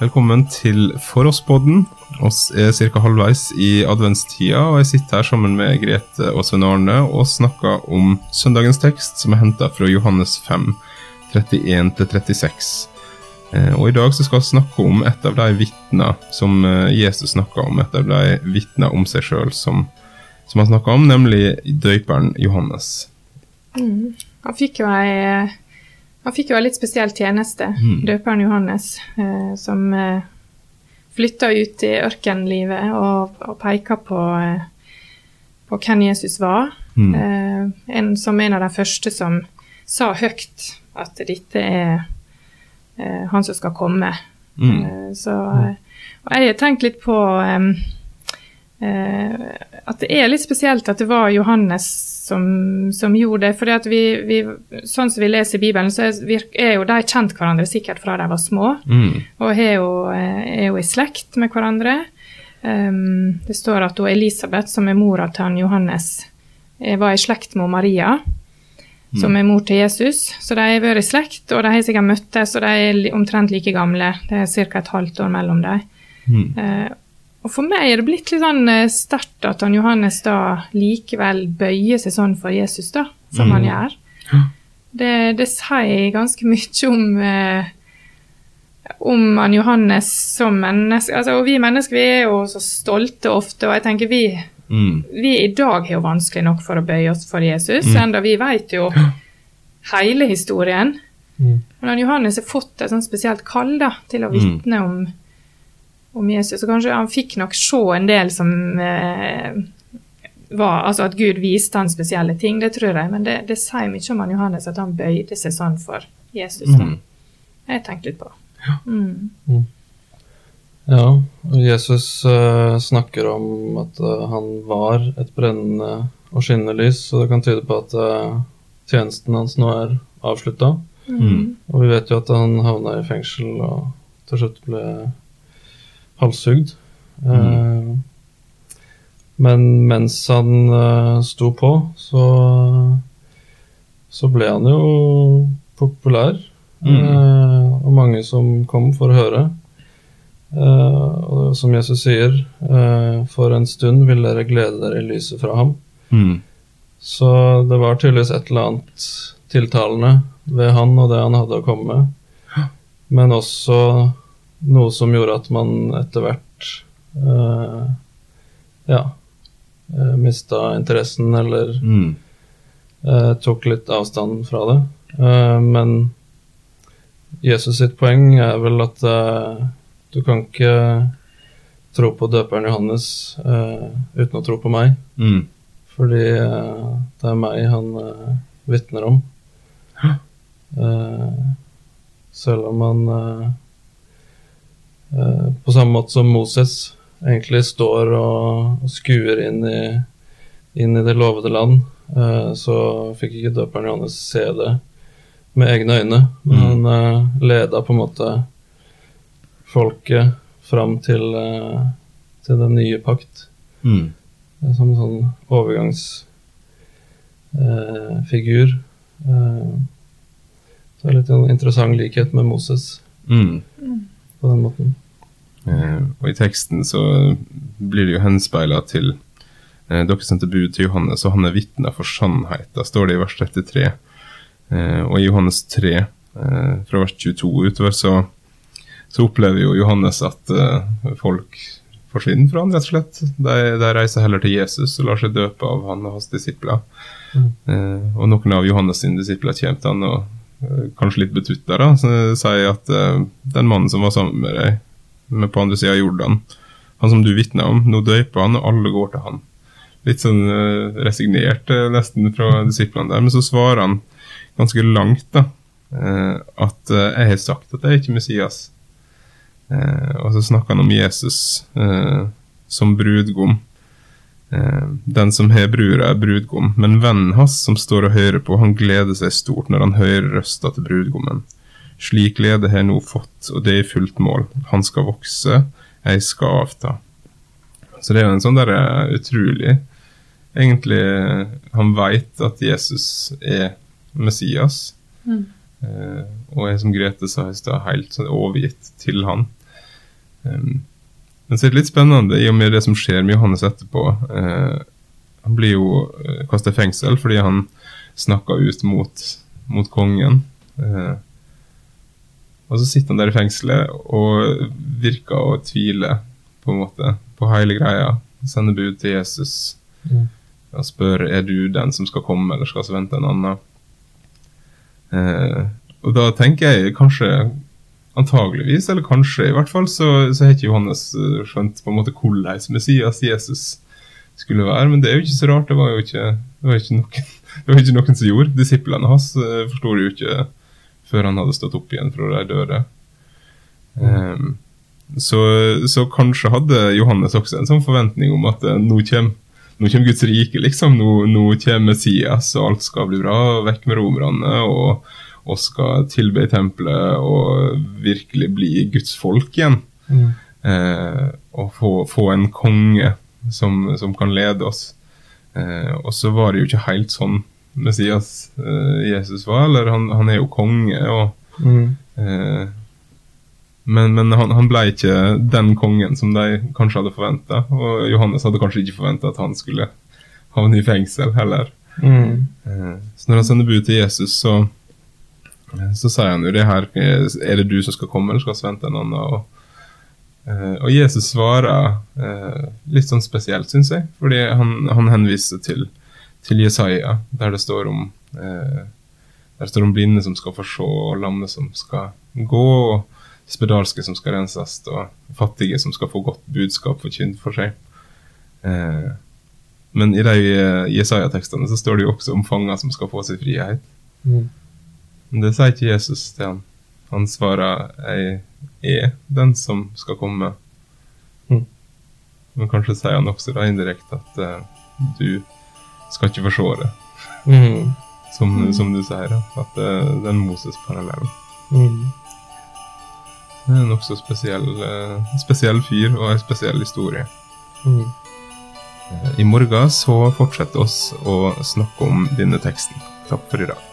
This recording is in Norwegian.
Velkommen til For oss-podden. Oss er ca. halvveis i adventstida, og jeg sitter her sammen med Grete og Svein Arne og snakker om søndagens tekst, som er henta fra Johannes 5, 31-36. Eh, og I dag så skal vi snakke om et av de vitna som eh, Jesus snakka om, et av de vitna om seg sjøl som, som han snakka om, nemlig døyperen Johannes. Mm. Han fikk jo ei han fikk jo en litt spesiell tjeneste, mm. døperen Johannes, eh, som eh, flytta ut i ørkenlivet og, og peka på, eh, på hvem Jesus var. Mm. Eh, en, som en av de første som sa høyt at dette er eh, han som skal komme. Mm. Eh, så og jeg har tenkt litt på at det er litt spesielt at det var Johannes som, som gjorde det. For vi, vi, sånn som vi leser i Bibelen, så er, er, jo de kjent hverandre sikkert fra de var små. Mm. Og er jo, er jo, i slekt med hverandre. Um, det står at Elisabeth, som er mora til han Johannes, eh, var i slekt med Maria, mm. som er mor til Jesus. Så de har vært i slekt, og de har sikkert møttes, og de er omtrent like gamle. Det er ca. et halvt år mellom dem. Mm. Uh, og for meg er det blitt litt sånn eh, sterkt at han Johannes da likevel bøyer seg sånn for Jesus, da, som mm. han gjør. Det, det, sier ganske mye om eh, om han Johannes som menneske. Altså, og vi mennesker vi er jo så stolte ofte, og jeg tenker vi, mm. vi i dag har jo vanskelig nok for å bøye oss for Jesus, mm. enda vi vet jo hele historien. Mm. Men han Johannes har fått et sånt spesielt kall da, til å mm. vitne om om Jesus. Og kanskje han fikk nok se en del som eh, var Altså at Gud viste han spesielle ting, det tror jeg. Men det, det sier mye om han Johannes at han bøyde seg sånn for Jesus. Mm. Jeg tenkt litt på. Ja. Mm. Mm. ja og Jesus uh, snakker om at uh, han var et brennende og skinnende lys, og det kan tyde på at uh, tjenesten hans nå er avslutta. Mm. Og vi vet jo at han havna i fengsel og til slutt ble halshugd. Mm. Uh, men mens han uh, sto på, så, så ble han jo populær. Mm. Uh, og mange som kom for å høre. og som Jesus sier, for en stund vil dere glede dere i lyset fra ham. Mm. Så det var tydeligvis et eller annet tiltalende ved han og det han hadde å komme med. Men også noe som gjorde at man etter hvert uh, ja uh, eh, mista interessen eller mm. uh, tok litt avstand fra det. Uh, men Jesus sitt poeng er vel at du kan ikke tro på døperen Johannes uten å tro på meg. Mm. Fordi det er meg han vitner om. selv om han på samme måte som Moses egentlig står og, og skuer inn i, inn i, det lovede land, uh, så fikk ikke døperen Johannes se det med egne øyne. Men han uh, leda på en måte folket fram til, uh, til den nye pakt. Mm. Som en sånn overgangsfigur. Uh, så det er litt en interessant likhet med Moses. Mm. På den måten. Eh, og i teksten så blir det jo henspeila til eh, dere sendte bud til Johannes, og han er vitne for sannheten, står det i vers 33. Eh, og i Johannes 3, eh, fra vers 22 utover, så, så opplever jo Johannes at eh, folk forsvinner fra han, rett og slett. De, de, reiser heller til Jesus og lar seg døpe av han og hans disipler. Mm. Eh, og noen av Johannes' sine disipler kommer til han og kanskje litt betutta, da, sier at uh, den mannen som var sammen med deg med på andre sida av Jordan, han som du vitna om, nå døyper han, og alle går til han. Litt sånn uh, resignert uh, nesten fra disiplene der, men så svarer han ganske langt da, at jeg har sagt at jeg er ikke Messias. og så snakker han om Jesus som brudgom. Eh, den som har brura, er brudgom, men vennen hans som står og hører på, han gleder seg stort når han hører røsta til brudgommen. Slik glede har jeg nå fått, og det er i fullt mål. Han skal vokse, jeg skal avta. Så det er jo en sånn derre eh, utrolig Egentlig, han veit at Jesus er Messias, mm. eh, og er som Grete sa i stad, helt sånn overgitt til han. Um, men så er det litt spennende i og med det som skjer med Johannes etterpå. Eh, han blir jo uh, kasta i fengsel fordi han snakka ut mot, mot kongen. Eh, og så sitter han der i fengselet og virker å tvile på en måte på hele greia. Sender bud til Jesus mm. og spør er du den som skal komme, eller skal vi vente en annen. Eh, og da tenker jeg kanskje antageligvis, eller kanskje i hvert fall, så, så har ikke Johannes eh, skjønt på en måte hvordan Messias Jesus skulle være. Men det er jo ikke så rart. Det var jo ikke, det var ikke, noen, det var ikke noen som gjorde. Disiplene hans uh, forsto det jo ikke før han hadde stått opp igjen fra de døde. Um, så, så, kanskje hadde Johannes også en sånn forventning om at uh, nå kommer nå kommer Guds rike, liksom. Nå, nå kommer Messias, og alt skal bli bra. Vekk med romerne. og og skal tilbe i tempelet og virkelig bli Guds folk igjen. Mm. Eh, og få, få, en konge som, som kan lede oss. Eh, og så var det jo ikke helt sånn Messias eh, Jesus var. Eller han, han, er jo konge, og mm. Eh, men, men han, han, ble ikke den kongen som de kanskje hadde forventa. Og Johannes hadde kanskje ikke forventa at han skulle havne i fengsel heller. Mm. Eh, så når han sender bud til Jesus, så så sier han jo det her Er det du som skal komme, eller skal vi vente en annen? Og, eh, og Jesus svarer eh, litt sånn spesielt, syns jeg. Fordi han, han henviser til, til, Jesaja, der det står om eh, der står om blinde som skal få se, og lamme som skal gå, og spedalske som skal renses, og fattige som skal få godt budskap forkynt for seg. Eh, men i de Jesaja-tekstene så står det jo også om fanger som skal få sin frihet. Mm. Men det sier ikke Jesus til han. Han svarer 'jeg er den som skal komme'. Mm. Men kanskje sier han også da indirekte at uh, du skal ikke forsvare. Mm. Som, mm. som, du sier. At uh, den Moses-parallellen. Mm. Det er en nokså spesiell, uh, spesiell fyr og en spesiell historie. Mm. I morgen så fortsetter oss å snakke om denne teksten. Takk for i dag.